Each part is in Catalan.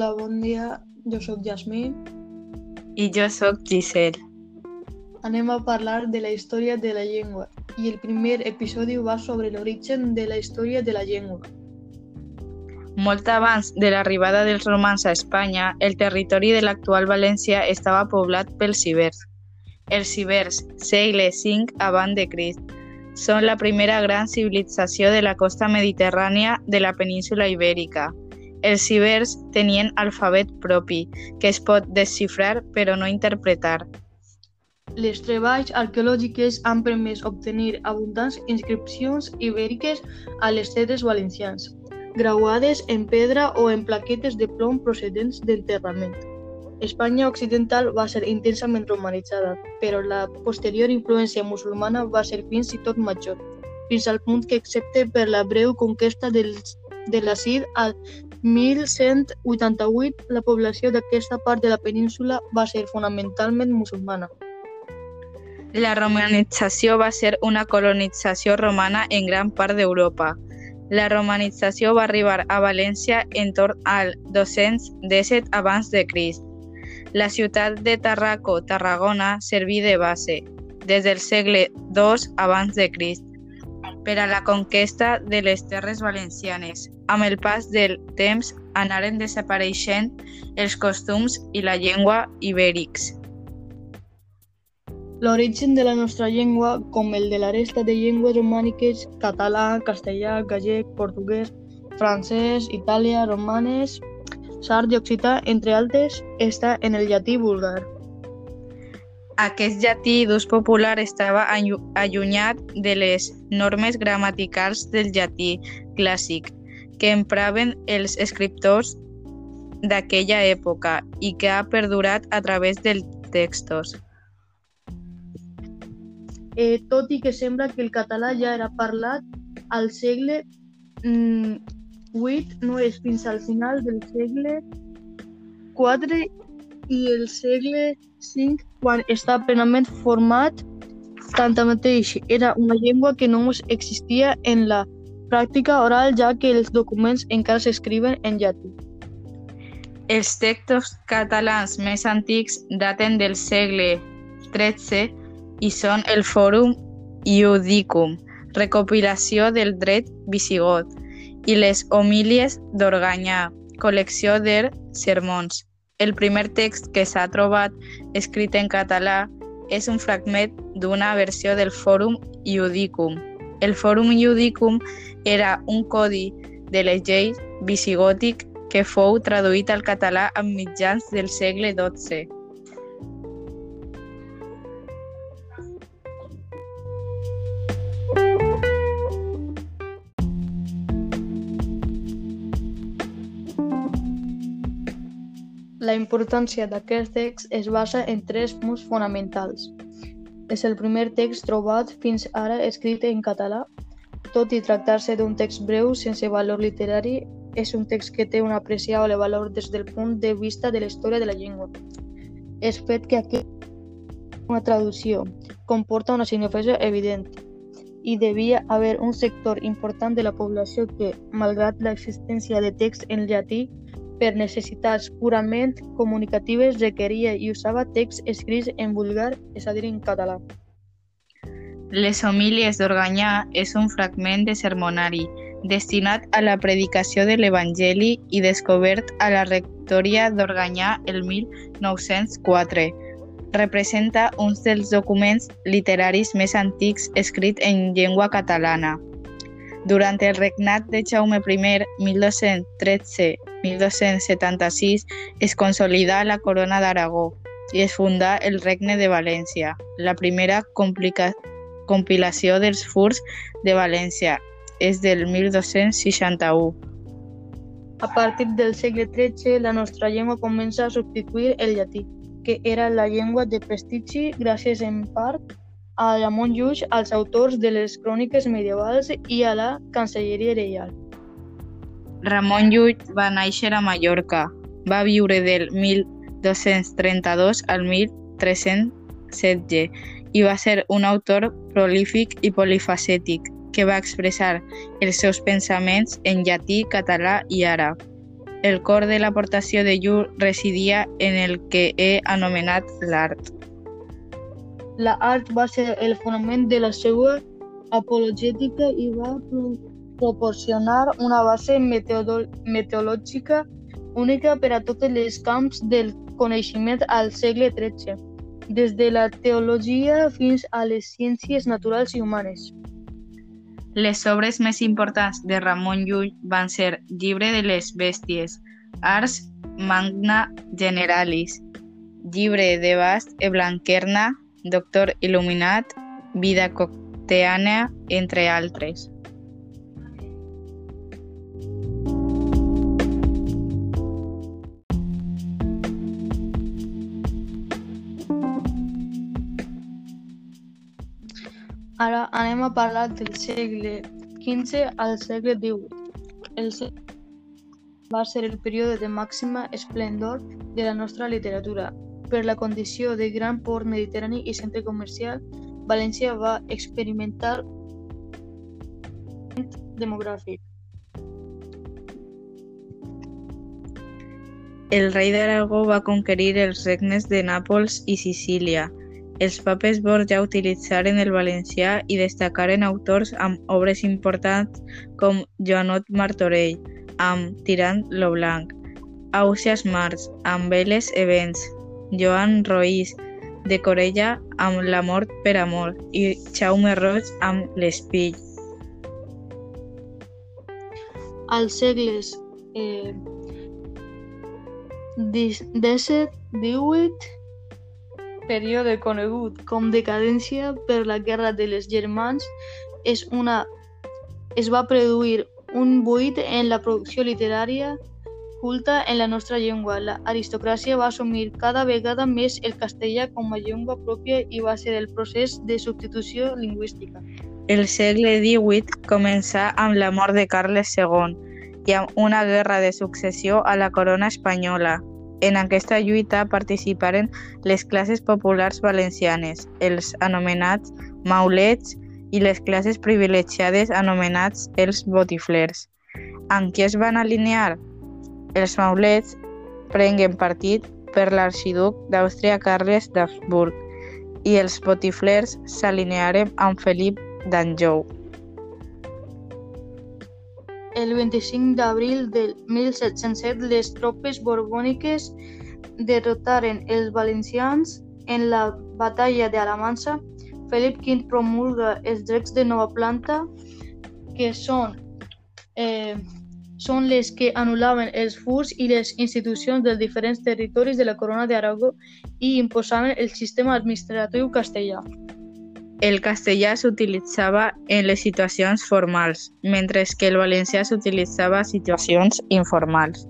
Hola, bon dia. Jo sóc Jasmine. I jo sóc Giselle. Anem a parlar de la història de la llengua i el primer episodi va sobre l'origen de la història de la llengua. Molt abans de l'arribada dels romans a Espanya, el territori de l'actual València estava poblat pels ibers. Els ibers, segle V abans de Crist, són la primera gran civilització de la costa mediterrània de la península ibèrica. Els ibers tenien alfabet propi, que es pot desxifrar però no interpretar. Les treballs arqueològiques han permès obtenir abundants inscripcions ibèriques a les terres valencians, grauades en pedra o en plaquetes de plom procedents d'enterrament. Espanya occidental va ser intensament romanitzada, però la posterior influència musulmana va ser fins i tot major, fins al punt que, excepte per la breu conquesta dels, de la Cid al 1188, la població d'aquesta part de la península va ser fonamentalment musulmana. La romanització va ser una colonització romana en gran part d'Europa. La romanització va arribar a València en torn al 217 abans de Crist. La ciutat de Tarraco, Tarragona, serví de base des del segle II abans de Crist per a la conquesta de les terres valencianes. Amb el pas del temps anaren desapareixent els costums i la llengua ibèrics. L'origen de la nostra llengua, com el de la resta de llengües romàniques, català, castellà, gallec, portuguès, francès, italià, romanes, sard i occità, entre altres, està en el llatí vulgar. Aquest llatí d'ús popular estava allunyat de les normes gramaticals del llatí clàssic que empraven els escriptors d'aquella època i que ha perdurat a través dels textos. Eh, tot i que sembla que el català ja era parlat al segle mm, 8, no és fins al final del segle 4 i el segle 5 quan està plenament format tanmateix era una llengua que no existia en la pràctica oral ja que els documents encara s'escriuen en llatí. Els textos catalans més antics daten del segle XIII i són el Fòrum Iudicum, recopilació del dret visigot, i les Homílies d'Organyà, col·lecció de sermons. El primer text que s'ha trobat escrit en català és un fragment d'una versió del Fòrum Iudicum. El Fòrum Iudicum era un codi de les lleis visigòtic que fou traduït al català a mitjans del segle XII. La importància d'aquest text es basa en tres punts fonamentals. És el primer text trobat fins ara escrit en català. Tot i tractar-se d'un text breu sense valor literari, és un text que té un apreciable valor des del punt de vista de la història de la llengua. És fet que aquí una traducció comporta una significació evident i devia haver un sector important de la població que, malgrat l'existència de text en llatí, per necessitats purament comunicatives requeria i usava texts escrits en vulgar, és a dir, en català. Les homílies d'Organyà és un fragment de sermonari destinat a la predicació de l'Evangeli i descobert a la rectoria d'Organyà el 1904. Representa un dels documents literaris més antics escrit en llengua catalana. Durant el regnat de Jaume I, 1213-1276, es consolidà la corona d'Aragó i es fundà el regne de València, la primera compilació dels furs de València és del 1261. A partir del segle XIII, la nostra llengua comença a substituir el llatí, que era la llengua de prestigi gràcies en part a Ramon Llull, als autors de les cròniques medievals i a la Cancelleria Reial. Ramon Llull va néixer a Mallorca. Va viure del 1232 al 1316 i va ser un autor prolífic i polifacètic que va expressar els seus pensaments en llatí, català i àrab. El cor de l'aportació de Llur residia en el que he anomenat l'art. La art va ser el fonament de la seva apologètica i va proporcionar una base meteorològica única per a tots els camps del coneixement al segle XIII, des de la teologia fins a les ciències naturals i humanes. Les obres més importants de Ramon Llull van ser Llibre de les Bèsties, Ars Magna Generalis, Llibre de Bast e Blanquerna, Doctor Il·luminat, Vida Cocteana, entre altres. Ara anem a parlar del segle XV al segle XVIII. El segle va ser el període de màxima esplendor de la nostra literatura. Per la condició de gran port mediterrani i centre comercial, València va experimentar demogràfic. El rei d'Aragó va conquerir els regnes de Nàpols i Sicília, els papes Borja utilitzaren el valencià i destacaren autors amb obres importants com Joanot Martorell, amb Tirant lo Blanc, Ausias Març, amb Veles Events, Joan Roís, de Corella amb La mort per amor i Jaume Roig amb L'espill. Als segles eh, 17, 18 període conegut com decadència per la Guerra de les Germans és una... es va produir un buit en la producció literària culta en la nostra llengua. L'aristocràcia va assumir cada vegada més el castellà com a llengua pròpia i va ser el procés de substitució lingüística. El segle XVIII començà amb la mort de Carles II i amb una guerra de successió a la corona espanyola, en aquesta lluita participaren les classes populars valencianes, els anomenats maulets i les classes privilegiades anomenats els botiflers. Amb qui es van alinear? Els maulets prenguen partit per l'arxiduc d'Àustria Carles d'Habsburg i els botiflers s'alinearen amb Felip d'Anjou. El 25 d'abril del 1707 les tropes borbòniques derrotaren els valencians en la batalla d'Alamansa. Felip V promulga els drets de nova planta, que són, eh, són les que anul·laven els furs i les institucions dels diferents territoris de la corona d'Aragó i imposaven el sistema administratiu castellà. El castellà s'utilitzava en les situacions formals, mentre que el valencià s'utilitzava en situacions informals.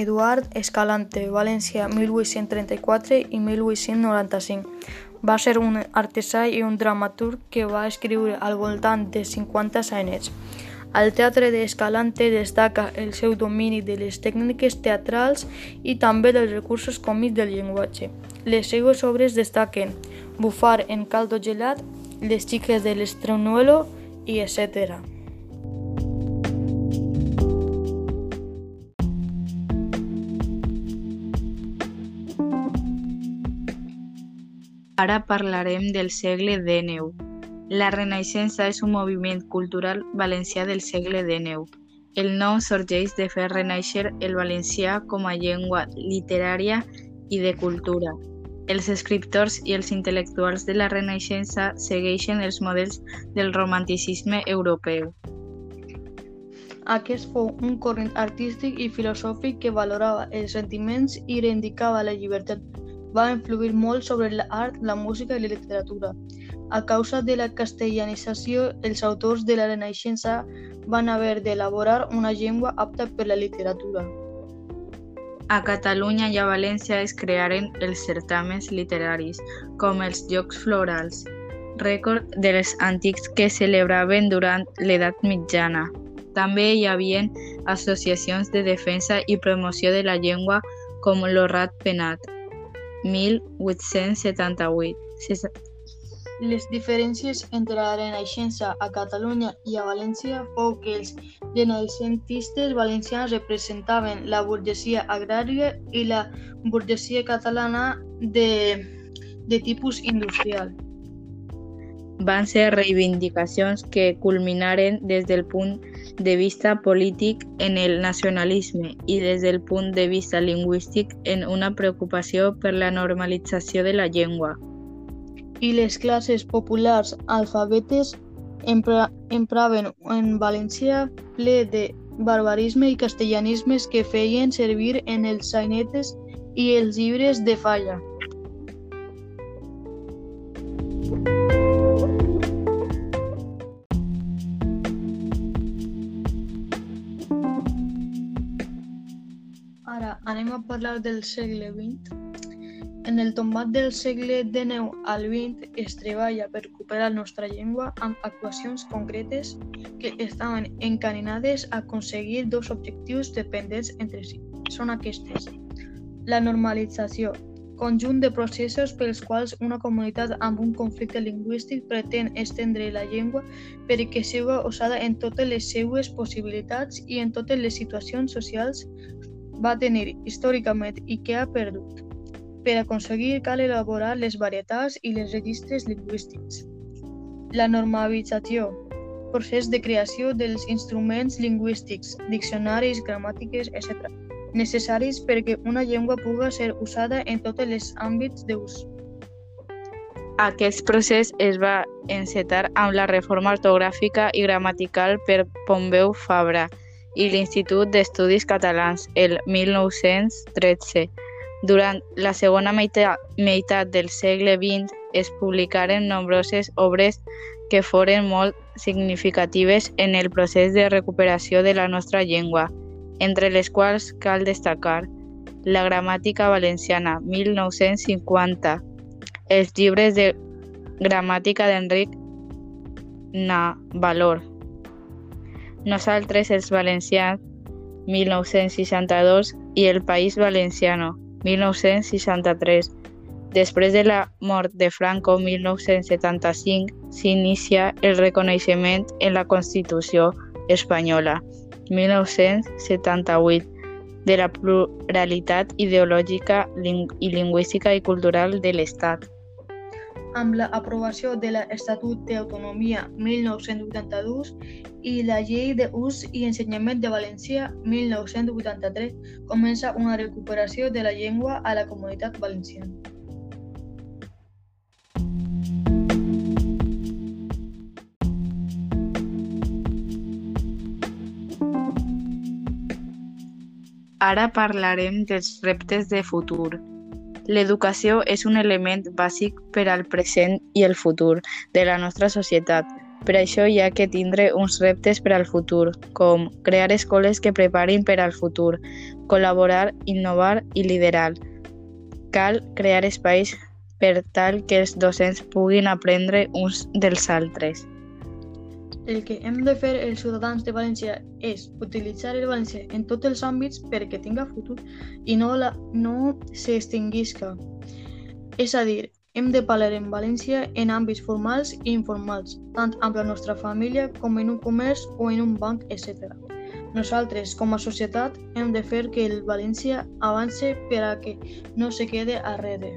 Eduard Escalante, València, 1834 i 1895 va ser un artesà i un dramaturg que va escriure al voltant de 50 sainets. Al teatre d'Escalante destaca el seu domini de les tècniques teatrals i també dels recursos còmics del llenguatge. Les seues obres destaquen Bufar en caldo gelat, Les xiques de l'Estrenuelo i etc. Ara parlarem del segle XIX. La Renaixença és un moviment cultural valencià del segle XIX. El nom sorgeix de fer renaixer el valencià com a llengua literària i de cultura. Els escriptors i els intel·lectuals de la Renaixença segueixen els models del romanticisme europeu. Aquest fou un corrent artístic i filosòfic que valorava els sentiments i reivindicava la llibertat va influir molt sobre l'art, la música i la literatura. A causa de la castellanització, els autors de la Renaixença van haver d'elaborar una llengua apta per la literatura. A Catalunya i a València es crearen els certaments literaris, com els Jocs Florals, rècord dels antics que celebraven durant l'edat mitjana. També hi havia associacions de defensa i promoció de la llengua com l'Orrat Penat, 1878. Les diferències entre la Renaixença a Catalunya i a València fou que els renaixentistes valencians representaven la burgesia agrària i la burgesia catalana de, de tipus industrial. Van ser reivindicacions que culminaren des del punt de vista polític en el nacionalisme i des del punt de vista lingüístic en una preocupació per la normalització de la llengua i les classes populars alfabetes empra, empraven en valencià ple de barbarisme i castellanismes que feien servir en els sainetes i els llibres de falla. Ara anem a parlar del segle XX. En el tombat del segle XIX al XX es treballa per recuperar la nostra llengua amb actuacions concretes que estaven encaminades a aconseguir dos objectius dependents entre si. Són aquestes. La normalització, conjunt de processos pels quals una comunitat amb un conflicte lingüístic pretén estendre la llengua perquè sigui usada en totes les seues possibilitats i en totes les situacions socials va tenir històricament i que ha perdut. Per aconseguir cal elaborar les varietats i les registres lingüístics. La normalització, procés de creació dels instruments lingüístics, diccionaris, gramàtiques, etc., necessaris perquè una llengua puga ser usada en tots els àmbits d'ús. Aquest procés es va encetar amb la reforma ortogràfica i gramatical per Pompeu Fabra i l'Institut d'Estudis Catalans el 1913 durant la segona meitat del segle XX es publicaren nombroses obres que foren molt significatives en el procés de recuperació de la nostra llengua, entre les quals cal destacar la gramàtica valenciana 1950, els llibres de gramàtica d'Enric Navalor, Nosaltres els valencians 1962 i El País Valenciano 1963. Després de la mort de Franco 1975, s'inicia el reconeixement en la Constitució espanyola 1978 de la pluralitat ideològica i lingüística i cultural de l'Estat amb l'aprovació de l'Estatut d'Autonomia 1982 i la Llei d'Ús i Ensenyament de València 1983, comença una recuperació de la llengua a la comunitat valenciana. Ara parlarem dels reptes de futur. L'educació és un element bàsic per al present i el futur de la nostra societat. Per això hi ha que tindre uns reptes per al futur, com crear escoles que preparin per al futur, col·laborar, innovar i liderar. Cal crear espais per tal que els docents puguin aprendre uns dels altres. El que hem de fer els ciutadans de València és utilitzar el valencià en tots els àmbits perquè tinga futur i no, la, no s'extinguisca. És a dir, hem de parlar en València en àmbits formals i informals, tant amb la nostra família com en un comerç o en un banc, etc. Nosaltres, com a societat, hem de fer que el València avance per a que no se quede arrere.